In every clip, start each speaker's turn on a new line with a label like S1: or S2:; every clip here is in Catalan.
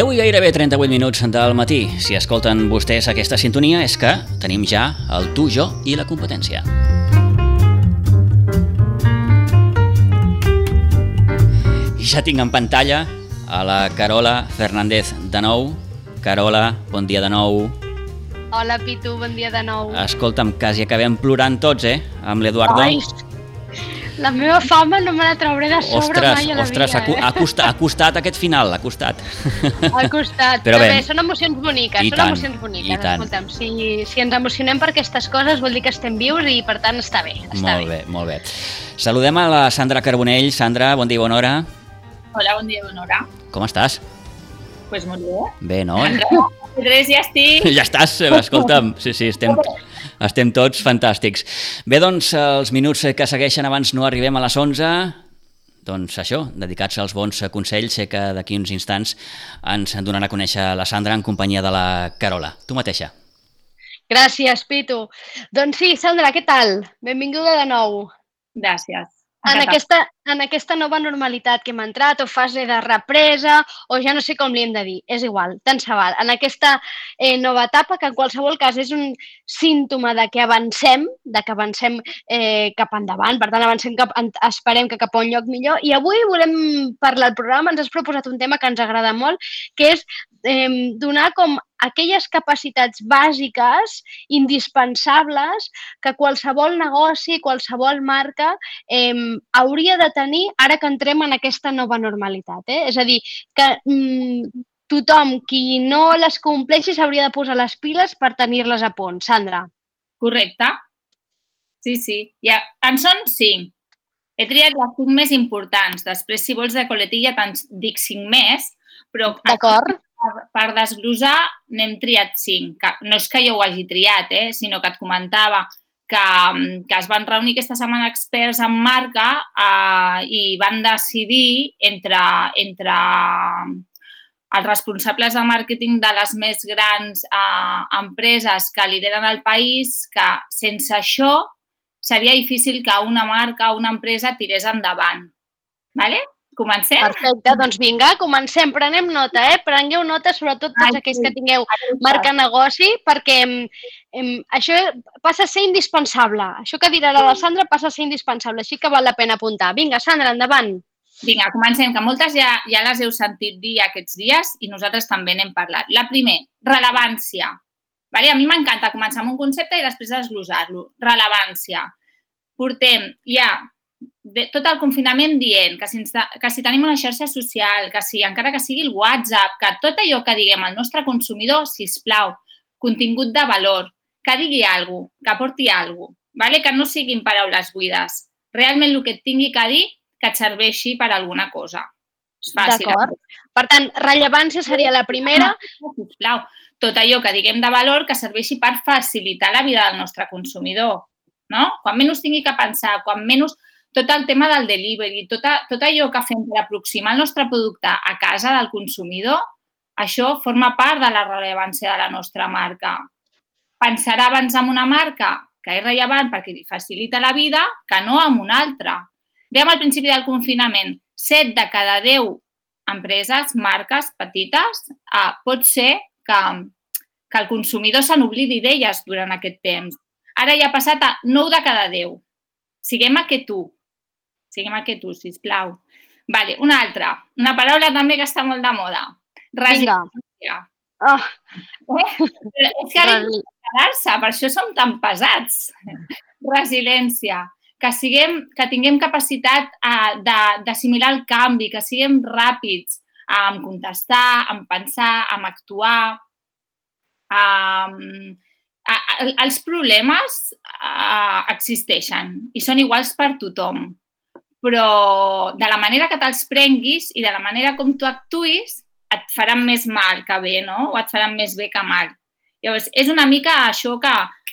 S1: 10 i gairebé 38 minuts del matí. Si escolten vostès aquesta sintonia és que tenim ja el tu, jo i la competència. Ja tinc en pantalla a la Carola Fernández de nou. Carola, bon dia de nou.
S2: Hola, Pitu, bon dia de nou.
S1: Escolta'm, quasi acabem plorant tots, eh? Amb l'Eduardo.
S2: La meva fama no me la trauré de sobre
S1: Ostres,
S2: mai a la
S1: ostres, ha,
S2: vida,
S1: cu-
S2: eh?
S1: ha, costat, ha costat aquest final, ha costat.
S2: Al costat.
S1: Però
S2: Però,
S1: bé.
S2: bé, són emocions boniques,
S1: I
S2: són
S1: tant,
S2: emocions boniques.
S1: i tant.
S2: Escolta'm, si, si ens emocionem per aquestes coses vol dir que estem vius i per tant està bé, està
S1: molt bé, molt bé. Saludem a la Sandra Carbonell. Sandra, bon dia i bona hora.
S3: Hola, bon dia, bona hora.
S1: Com estàs?
S3: Pues molt bé.
S1: Bé, no?
S3: Andrés, ja estic.
S1: Ja estàs, escolta'm. Sí, sí, estem, estem tots fantàstics. Bé, doncs, els minuts que segueixen abans no arribem a les 11, doncs això, dedicats als bons consells, sé que d'aquí uns instants ens donarà a conèixer la Sandra en companyia de la Carola. Tu mateixa.
S2: Gràcies, Pitu. Doncs sí, Sandra, què tal? Benvinguda de nou.
S3: Gràcies.
S2: En
S3: Encantada.
S2: aquesta, en aquesta nova normalitat que hem entrat, o fase de represa, o ja no sé com li hem de dir, és igual, tant se val. En aquesta eh, nova etapa, que en qualsevol cas és un símptoma de que avancem, de que avancem eh, cap endavant, per tant, avancem cap, esperem que cap a un lloc millor. I avui volem parlar al programa, ens has proposat un tema que ens agrada molt, que és eh, donar com aquelles capacitats bàsiques, indispensables, que qualsevol negoci, qualsevol marca eh, hauria de tenir ara que entrem en aquesta nova normalitat. Eh? És a dir, que mm, tothom qui no les compleixi s'hauria de posar les piles per tenir-les a punt. Sandra.
S3: Correcte. Sí, sí. Ja, en són cinc. He triat les cinc més importants. Després, si vols de coletilla, te'n dic cinc més, però
S2: D'acord?
S3: per, per desglossar n'hem triat cinc. No és que jo ho hagi triat, eh, sinó que et comentava que, mm, que es van reunir aquesta setmana experts en marca eh, i van decidir entre, entre els responsables de màrqueting de les més grans eh, empreses que lideren el país que sense això seria difícil que una marca o una empresa tirés endavant. Vale? Comencem?
S2: Perfecte, doncs vinga, comencem, prenem nota, eh? Prengueu nota, sobretot tots
S3: Ai,
S2: aquells
S3: sí.
S2: que tingueu marca negoci, perquè em, em, això passa a ser indispensable. Això que dirà la Sandra passa a ser indispensable, així que val la pena apuntar. Vinga, Sandra, endavant.
S3: Vinga, comencem, que moltes ja, ja les heu sentit dir aquests dies i nosaltres també n'hem parlat. La primer, rellevància. Vale? A mi m'encanta començar amb un concepte i després desglossar-lo. Rellevància. Portem ja de, tot el confinament dient que si, ens, que si tenim una xarxa social, que si encara que sigui el WhatsApp, que tot allò que diguem al nostre consumidor, si plau, contingut de valor, que digui alguna cosa, que porti alguna cosa, vale? que no siguin paraules buides. Realment el que et tingui que dir que et serveixi per alguna cosa. Fàcil.
S2: D'acord. Per tant, rellevància seria la primera.
S3: Sisplau, tot allò que diguem de valor que serveixi per facilitar la vida del nostre consumidor. No? Quan menys tingui que pensar, quan menys tot el tema del delivery, tot, a, tot allò que fem per aproximar el nostre producte a casa del consumidor, això forma part de la rellevància de la nostra marca. Pensarà abans en una marca que és rellevant perquè li facilita la vida que no en una altra. Dèiem al principi del confinament, 7 de cada 10 empreses, marques petites, eh, pot ser que, que el consumidor se n'oblidi d'elles durant aquest temps. Ara ja ha passat a 9 de cada 10. Siguem aquest u. Siguem aquest u, sisplau. Vale, una altra. Una paraula també que està molt de moda.
S2: Vinga.
S3: Resiliència.
S2: Oh,
S3: Eh? És que quedar-se, per això som tan pesats. Resiliència. Que, siguem, que tinguem capacitat uh, d'assimilar el canvi, que siguem ràpids en contestar, en pensar, en actuar. Um, a, a, els problemes uh, existeixen i són iguals per tothom, però de la manera que te'ls prenguis i de la manera com tu actuïs et faran més mal que bé, no? O et faran més bé que mal. Llavors, és una mica això que...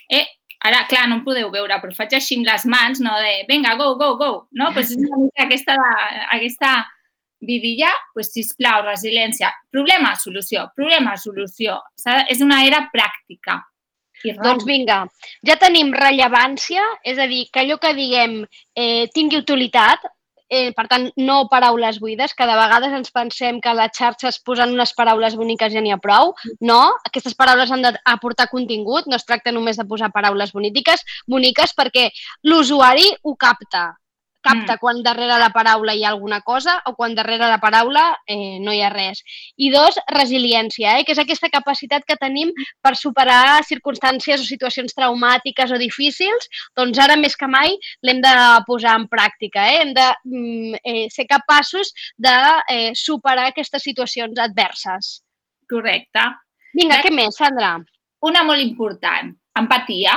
S3: Eh, ara, clar, no em podeu veure, però faig així amb les mans, no? De, vinga, go, go, go, no? Pues és una mica aquesta, aquesta vidillar, doncs, sisplau, resiliència. Problema, solució. Problema, solució. És una era pràctica.
S2: Doncs vinga, ja tenim rellevància, és a dir, que allò que diguem eh, tingui utilitat, eh, per tant, no paraules buides, que de vegades ens pensem que a les xarxes posant unes paraules boniques ja n'hi ha prou. No, aquestes paraules han d'aportar contingut, no es tracta només de posar paraules boniques, boniques perquè l'usuari ho capta capta mm. quan darrere la paraula hi ha alguna cosa o quan darrere la paraula eh, no hi ha res. I dos, resiliència, eh, que és aquesta capacitat que tenim per superar circumstàncies o situacions traumàtiques o difícils, doncs ara més que mai l'hem de posar en pràctica. Eh? Hem de mm, eh, ser capaços de eh, superar aquestes situacions adverses.
S3: Correcte.
S2: Vinga, què més, Sandra?
S3: Una molt important, empatia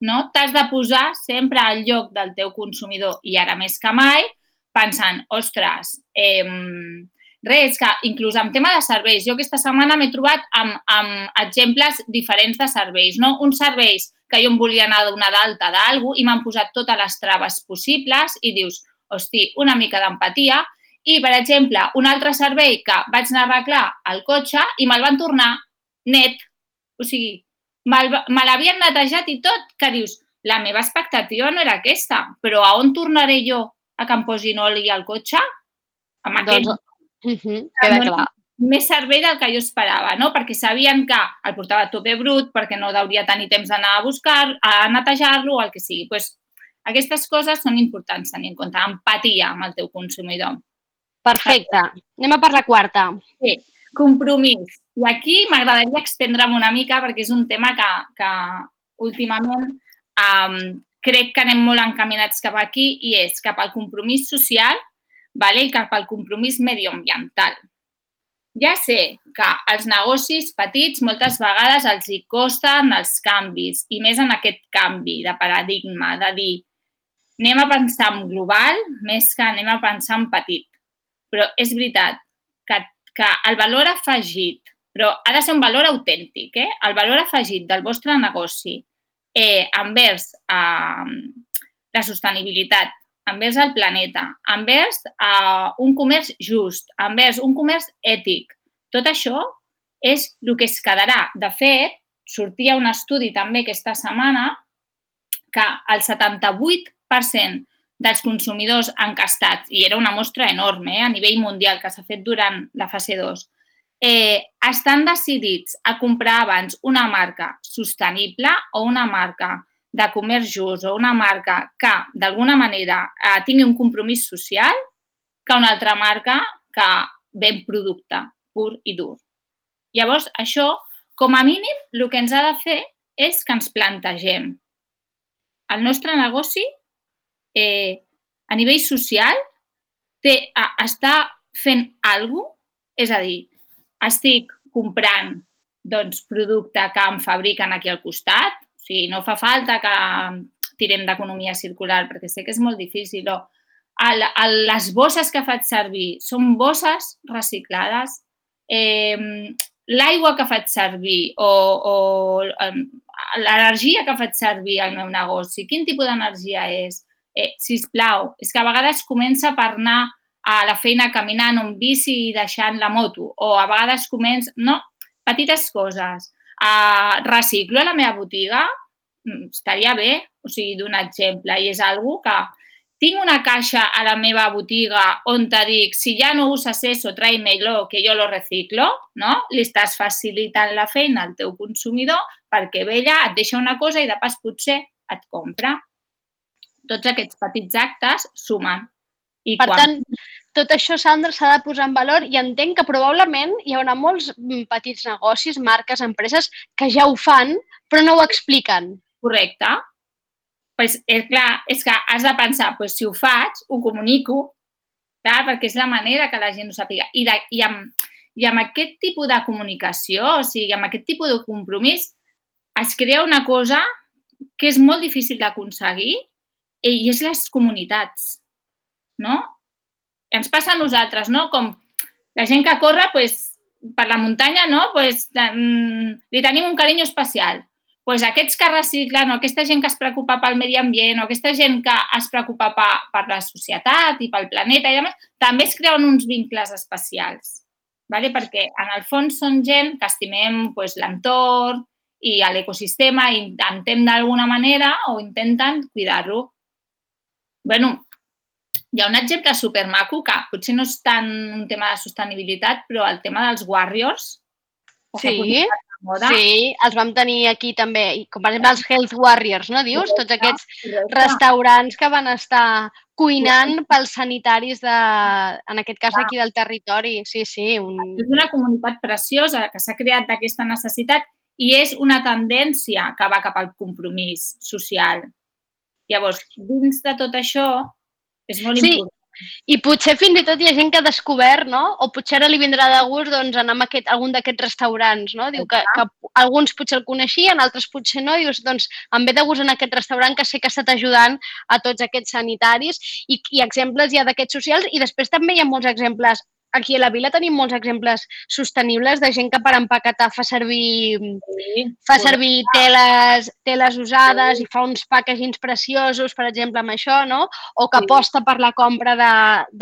S3: no? T'has de posar sempre al lloc del teu consumidor i ara més que mai pensant, ostres, eh, res, que inclús en tema de serveis, jo aquesta setmana m'he trobat amb, amb exemples diferents de serveis, no? Uns serveis que jo em volia anar a donar d'alta d'algú i m'han posat totes les traves possibles i dius, hosti, una mica d'empatia. I, per exemple, un altre servei que vaig anar a arreglar el cotxe i me'l van tornar net. O sigui, me l'havien netejat i tot, que dius, la meva expectativa no era aquesta, però a on tornaré jo a que em posin oli al cotxe? Amb aquest... Doncs,
S2: uh -huh, queda clar.
S3: Més servei del que jo esperava, no? Perquè sabien que el portava a tope brut, perquè no hauria tenir temps d'anar a buscar, a netejar-lo o el que sigui. Pues, aquestes coses són importants tenir en compte. Empatia amb el teu consumidor.
S2: Perfecte. Anem a per la quarta.
S3: Sí. Compromís. I aquí m'agradaria extendre'm una mica perquè és un tema que, que últimament um, crec que anem molt encaminats cap aquí i és cap al compromís social vale? i cap al compromís medioambiental. Ja sé que als negocis petits moltes vegades els hi costen els canvis i més en aquest canvi de paradigma, de dir anem a pensar en global més que anem a pensar en petit. Però és veritat que, que el valor afegit però ha de ser un valor autèntic, eh? el valor afegit del vostre negoci eh, envers eh, la sostenibilitat, envers el planeta, envers eh, un comerç just, envers un comerç ètic. Tot això és el que es quedarà. De fet, sortia un estudi també aquesta setmana que el 78% dels consumidors encastats, i era una mostra enorme eh, a nivell mundial que s'ha fet durant la fase 2, eh, estan decidits a comprar abans una marca sostenible o una marca de comerç just o una marca que, d'alguna manera, eh, tingui un compromís social que una altra marca que ven producte pur i dur. Llavors, això, com a mínim, el que ens ha de fer és que ens plantegem el nostre negoci eh, a nivell social té, a, està fent alguna cosa, és a dir, estic comprant doncs, producte que em fabriquen aquí al costat, o sigui, no fa falta que tirem d'economia circular, perquè sé que és molt difícil. O el, el, les bosses que faig servir són bosses reciclades. Eh, L'aigua que faig servir o, o l'energia que faig servir al meu negoci, quin tipus d'energia és? Eh, sisplau, és que a vegades comença per anar a la feina caminant en bici i deixant la moto. O a vegades començ... No, petites coses. Uh, reciclo a la meva botiga? Mm, estaria bé, o sigui, d'un exemple. I és algú que tinc una caixa a la meva botiga on te dic, si ja no usas eso, tráemelo, que yo lo reciclo, no? Li estàs facilitant la feina al teu consumidor perquè ve allà, et deixa una cosa i de pas potser et compra. Tots aquests petits actes sumen.
S2: I per quan... tant, tot això, Sandra, s'ha de posar en valor i entenc que probablement hi haurà molts mm, petits negocis, marques, empreses que ja ho fan, però no ho expliquen.
S3: Correcte. Pues, és clar, és que has de pensar, pues, si ho faig, ho comunico, clar, perquè és la manera que la gent ho sàpiga. I, de, i, amb, I amb aquest tipus de comunicació, o sigui, amb aquest tipus de compromís, es crea una cosa que és molt difícil d'aconseguir i és les comunitats, no? ens passa a nosaltres, no? Com la gent que corre pues, per la muntanya, no? Pues, mm, li tenim un carinyo especial. pues aquests que reciclen o aquesta gent que es preocupa pel medi ambient o aquesta gent que es preocupa per, per la societat i pel planeta i demés, també es creuen uns vincles especials. ¿vale? Perquè en el fons són gent que estimem pues, l'entorn i l'ecosistema i intentem d'alguna manera o intenten cuidar-lo. bueno, hi ha un exemple supermaco que potser no és tant un tema de sostenibilitat, però el tema dels warriors.
S2: Sí moda. Sí, els vam tenir aquí també, com per exemple els Health Warriors, no dius? Tots aquests restaurants que van estar cuinant pels sanitaris, de, en aquest cas aquí del territori. Sí, sí. Un...
S3: És una comunitat preciosa que s'ha creat d'aquesta necessitat i és una tendència que va cap al compromís social. Llavors, dins de tot això, és molt sí. important
S2: i potser fins i tot hi ha gent que ha descobert, no? O potser ara li vindrà de gust doncs, anar a aquest, algun d'aquests restaurants, no? Diu que, que alguns potser el coneixien, altres potser no. Dius, doncs, em ve de gust en aquest restaurant que sé que ha estat ajudant a tots aquests sanitaris i, i exemples ja d'aquests socials i després també hi ha molts exemples aquí a la vila tenim molts exemples sostenibles de gent que per empaquetar fa servir, sí, fa servir teles, teles usades sí. i fa uns packagings preciosos, per exemple, amb això, no? O que sí. aposta per la compra de,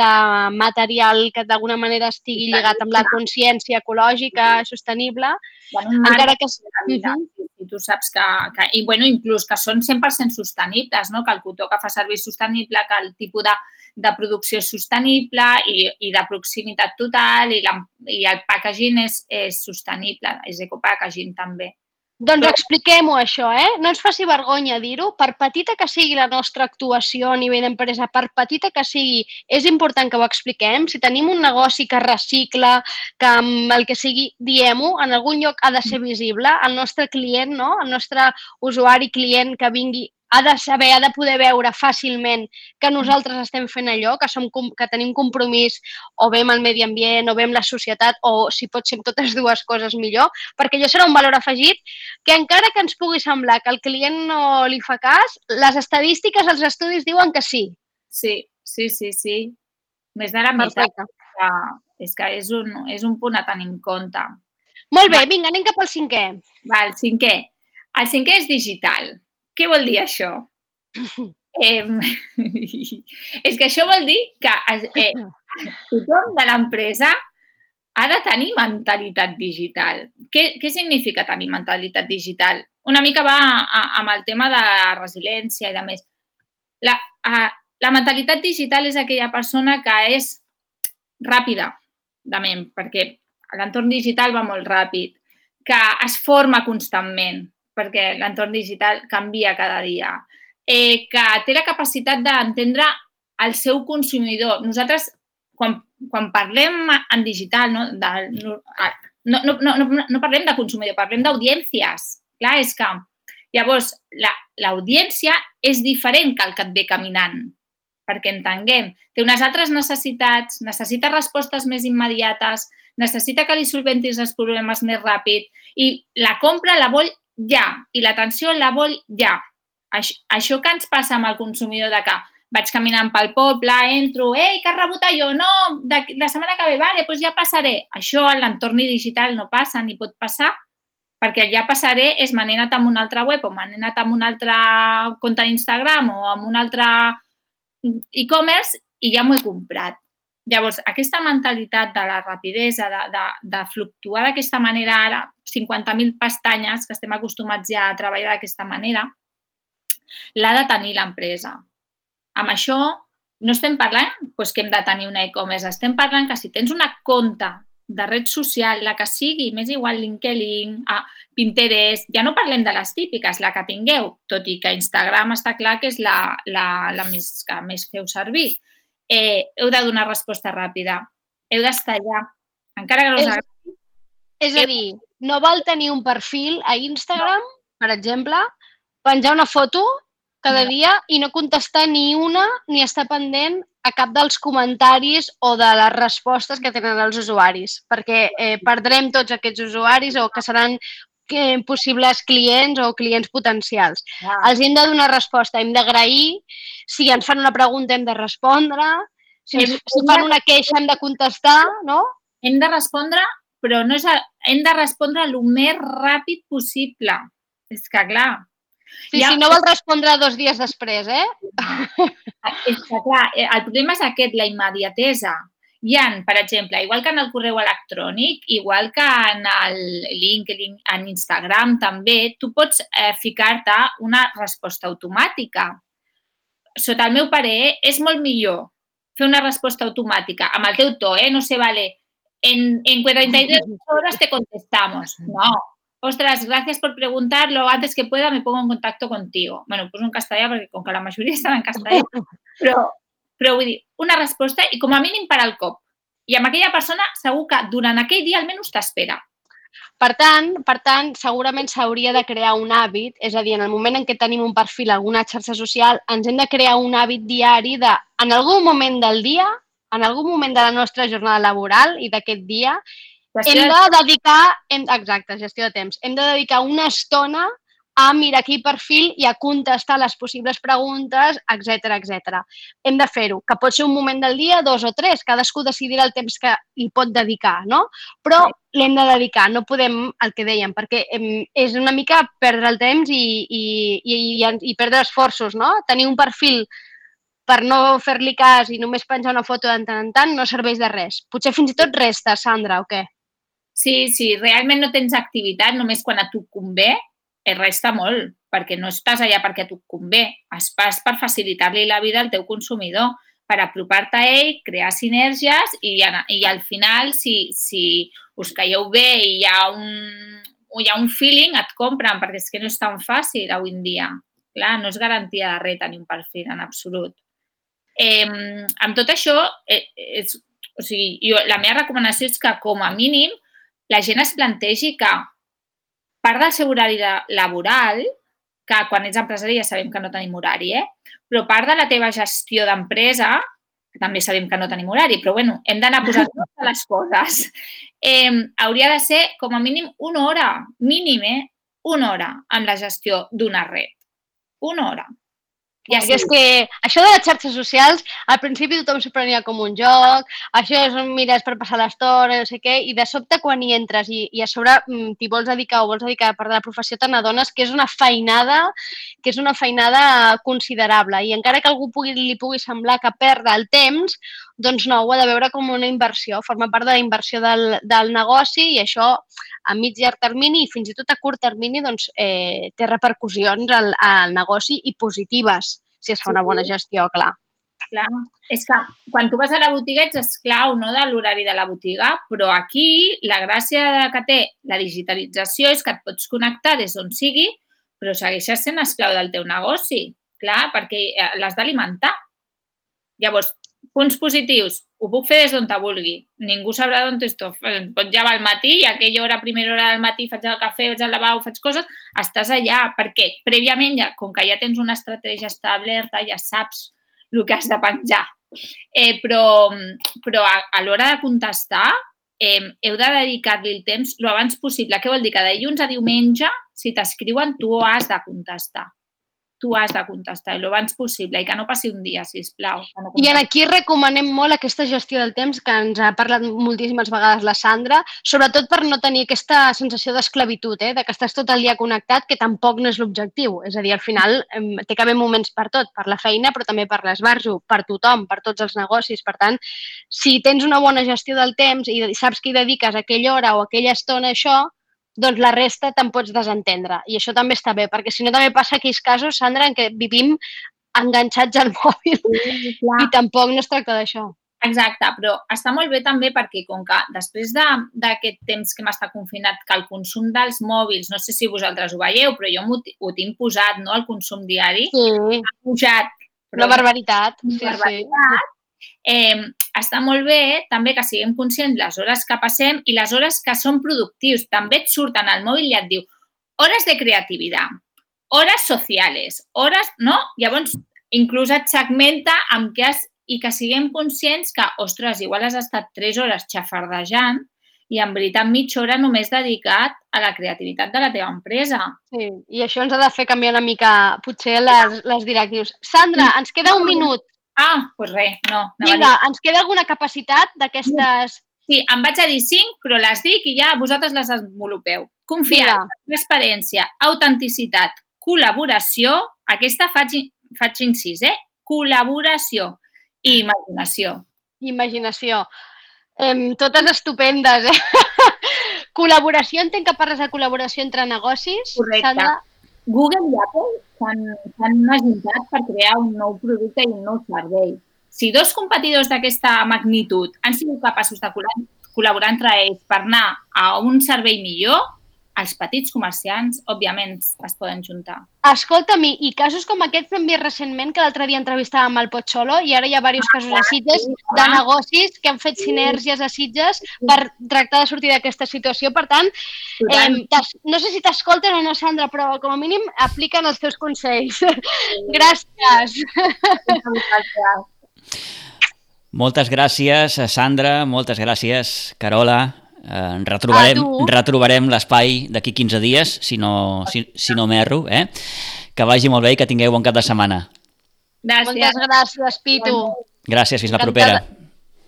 S2: de material que d'alguna manera estigui lligat amb la consciència ecològica, sostenible, bueno, encara que...
S3: Uh -huh. I tu saps que, que... I, bueno, inclús que són 100% sostenibles, no? Que el cotó que fa servir sostenible, que el tipus de de producció sostenible i, i de proximitat total i, la, i el packaging és, és sostenible, és ecopackaging també.
S2: Doncs Però... expliquem-ho això, eh? No ens faci vergonya dir-ho. Per petita que sigui la nostra actuació a nivell d'empresa, per petita que sigui, és important que ho expliquem. Si tenim un negoci que recicla, que amb el que sigui, diem-ho, en algun lloc ha de ser visible. El nostre client, no? el nostre usuari client que vingui ha de saber, ha de poder veure fàcilment que nosaltres estem fent allò, que, som, que tenim compromís o bé amb el medi ambient o bé amb la societat o si pot ser amb totes dues coses millor, perquè allò serà un valor afegit que encara que ens pugui semblar que el client no li fa cas, les estadístiques, els estudis diuen que sí.
S3: Sí, sí, sí, sí. Més de la meitat. Que és que és un, és un punt a tenir en compte.
S2: Molt bé, vinga, anem cap al cinquè.
S3: Val, cinquè. El cinquè és digital. Què vol dir això? Eh, és que això vol dir que eh, tothom de l'empresa ha de tenir mentalitat digital. Què, què significa tenir mentalitat digital? Una mica va a, a, amb el tema de resiliència i de més. La, a, la mentalitat digital és aquella persona que és ràpida, de ment, perquè l'entorn digital va molt ràpid, que es forma constantment, perquè l'entorn digital canvia cada dia, eh, que té la capacitat d'entendre el seu consumidor. Nosaltres, quan, quan parlem en digital, no, de, no, no, no, no, no parlem de consumidor, parlem d'audiències. Clar, és que llavors l'audiència la, és diferent que el que et ve caminant, perquè entenguem, té unes altres necessitats, necessita respostes més immediates, necessita que li solventis els problemes més ràpid i la compra la vol ja, i l'atenció la vol ja. Això, això que ens passa amb el consumidor de que vaig caminant pel poble, entro, ei, que has rebut allò? No, de, la setmana que ve, vale, doncs ja passaré. Això en l'entorn digital no passa ni pot passar, perquè ja passaré és m'he anat amb una altra web o m'he anat amb un altre compte d'Instagram o amb un altre e-commerce i ja m'ho he comprat. Llavors, aquesta mentalitat de la rapidesa, de, de, de fluctuar d'aquesta manera ara, 50.000 pestanyes, que estem acostumats ja a treballar d'aquesta manera, l'ha de tenir l'empresa. Amb això no estem parlant doncs, que hem de tenir una e-commerce, estem parlant que si tens una compte de red social, la que sigui, més igual LinkedIn, a Pinterest, ja no parlem de les típiques, la que tingueu, tot i que Instagram està clar que és la, la, la més, que més feu servir eh, heu de donar resposta ràpida. Heu d'estar allà. Encara que no us agradi.
S2: És a dir, no val tenir un perfil a Instagram, no. per exemple, penjar una foto cada no. dia i no contestar ni una ni estar pendent a cap dels comentaris o de les respostes que tenen els usuaris, perquè eh, perdrem tots aquests usuaris o que seran que, possibles clients o clients potencials. Ah. Els hem de donar resposta, hem d'agrair, si ens fan una pregunta hem de respondre, si, hem, si fan una queixa hem de contestar, no?
S3: Hem de respondre, però no és a, hem de respondre el més ràpid possible. És que, clar...
S2: Sí, ha... si no vol respondre dos dies després, eh?
S3: És que, clar, el problema és aquest, la immediatesa. Ha, per exemple, igual que en el correu electrònic, igual que en el LinkedIn, en Instagram també, tu pots eh, ficar-te una resposta automàtica. Sota el meu parer, és molt millor fer una resposta automàtica amb el teu to, eh? No sé, vale, en, en 42 horas te contestamos. No. Ostras, gracias por preguntarlo. Antes que pueda me pongo en contacto contigo. Bueno, pues en castellà, perquè com que la majoria estan en castellà, però, però vull dir, una resposta i com a mínim per al cop. I amb aquella persona segur que durant aquell dia almenys t'espera.
S2: Per tant, per tant, segurament s'hauria de crear un hàbit, és a dir, en el moment en què tenim un perfil a alguna xarxa social, ens hem de crear un hàbit diari de, en algun moment del dia, en algun moment de la nostra jornada laboral i d'aquest dia, gestió hem de dedicar, hem, exacte, gestió de temps, hem de dedicar una estona a mirar aquell perfil i a contestar les possibles preguntes, etc etc. Hem de fer-ho, que pot ser un moment del dia, dos o tres, cadascú decidirà el temps que hi pot dedicar, no? Però l'hem de dedicar, no podem, el que dèiem, perquè és una mica perdre el temps i, i, i, i, i perdre esforços, no? Tenir un perfil per no fer-li cas i només penjar una foto de tant en tant no serveix de res. Potser fins i tot resta, Sandra, o què?
S3: Sí, sí, realment no tens activitat només quan a tu convé, eh, resta molt, perquè no estàs allà perquè tu convé, es pas per facilitar-li la vida al teu consumidor, per apropar-te a ell, crear sinergies i, i al final, si, si us caieu bé i hi ha un, hi ha un feeling, et compren, perquè és que no és tan fàcil avui en dia. Clar, no és garantia de res tenir un perfil en absolut. Eh, amb tot això, eh, és, o sigui, jo, la meva recomanació és que, com a mínim, la gent es plantegi que part del seu horari laboral, que quan ets empresari ja sabem que no tenim horari, eh? però part de la teva gestió d'empresa, que també sabem que no tenim horari, però bueno, hem d'anar posant totes les coses, eh, hauria de ser com a mínim una hora, mínim, eh? Una hora en la gestió d'una red. Una hora.
S2: Ja sí. és que això de les xarxes socials, al principi tothom s'ho prenia com un joc, això és un mires per passar l'estona, no sé què, i de sobte quan hi entres i, i a sobre mm, t'hi vols dedicar o vols dedicar part de la professió, te n'adones que és una feinada, que és una feinada considerable. I encara que algú pugui, li pugui semblar que perda el temps, doncs no, ho ha de veure com una inversió, forma part de la inversió del, del negoci i això a mig llarg termini i fins i tot a curt termini doncs, eh, té repercussions al, al negoci i positives si es fa una bona gestió, clar.
S3: Clar, és que quan tu vas a la botiga ets esclau no, de l'horari de la botiga, però aquí la gràcia que té la digitalització és que et pots connectar des d'on sigui, però segueixes sent esclau del teu negoci, clar, perquè eh, l'has d'alimentar. Llavors, punts positius, ho puc fer des d'on te vulgui. Ningú sabrà d'on estic. Pot llevar al matí i aquella hora, primera hora del matí, faig el cafè, vaig al lavabo, faig coses, estàs allà. perquè Prèviament, ja, com que ja tens una estratègia establerta, ja saps el que has de penjar. Eh, però però a, a l'hora de contestar, eh, heu de dedicar-li el temps el abans possible. Què vol dir? Que de dilluns a diumenge, si t'escriuen, tu has de contestar tu has de contestar el abans possible i que no passi un dia, si plau. No
S2: I en aquí recomanem molt aquesta gestió del temps que ens ha parlat moltíssimes vegades la Sandra, sobretot per no tenir aquesta sensació d'esclavitud, eh? de que estàs tot el dia connectat, que tampoc no és l'objectiu. És a dir, al final té que haver moments per tot, per la feina, però també per l'esbarjo, per tothom, per tots els negocis. Per tant, si tens una bona gestió del temps i saps que hi dediques aquella hora o aquella estona a això, doncs la resta te'n pots desentendre. I això també està bé, perquè si no també passa aquells casos, Sandra, en què vivim enganxats al mòbil sí, i tampoc no es tracta d'això.
S3: Exacte, però està molt bé també perquè com que després d'aquest de, temps que hem estat confinat, que el consum dels mòbils, no sé si vosaltres ho veieu, però jo ho tinc posat, no?, el consum diari,
S2: sí.
S3: ha pujat.
S2: Però, una barbaritat.
S3: Una sí, barbaritat. Sí. Eh, està molt bé també que siguem conscients les hores que passem i les hores que són productius. També et surten al mòbil i et diu hores de creativitat, hores socials, hores, no? Llavors, inclús et segmenta amb què has, i que siguem conscients que, ostres, igual has estat 3 hores xafardejant i en veritat mitja hora només dedicat a la creativitat de la teva empresa.
S2: Sí, i això ens ha de fer canviar una mica, potser, les, les directius. Sandra, ens queda un minut.
S3: Ah, doncs res, no.
S2: Vinga, ens queda alguna capacitat d'aquestes
S3: Sí, em vaig a dir cinc, però les dic i ja vosaltres les desenvolupeu. Confiança, transparència, autenticitat, col·laboració, aquesta faig, faig incís, eh? Col·laboració i imaginació.
S2: Imaginació. Eh, totes estupendes, eh? col·laboració, entenc que parles de col·laboració entre negocis.
S3: Correcte.
S2: Sandra?
S3: Google i Apple s'han ajuntat per crear un nou producte i un nou servei. Si dos competidors d'aquesta magnitud han sigut capaços de col·laborar entre ells per anar a un servei millor, els petits comerciants, òbviament, es poden juntar.
S2: Escolta'm, i casos com aquests hem vist recentment, que l'altre dia entrevistàvem el Pocholo, i ara hi ha diversos casos a Sitges de negocis que han fet sinergies a Sitges per tractar de sortir d'aquesta situació. Per tant, eh, no sé si t'escolten o no, Sandra, però com a mínim apliquen els teus consells. Gràcies.
S1: Moltes gràcies, Sandra, moltes gràcies, Carola. Eh, retrobarem retrobarem l'espai d'aquí 15 dies, si no, si, si no m'erro. Eh? Que vagi molt bé i que tingueu bon cap de setmana.
S2: Gràcies. Moltes gràcies, Pitu.
S1: Gràcies, fins la propera.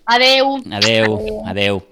S2: Adeu.
S1: Adeu, adeu. adeu.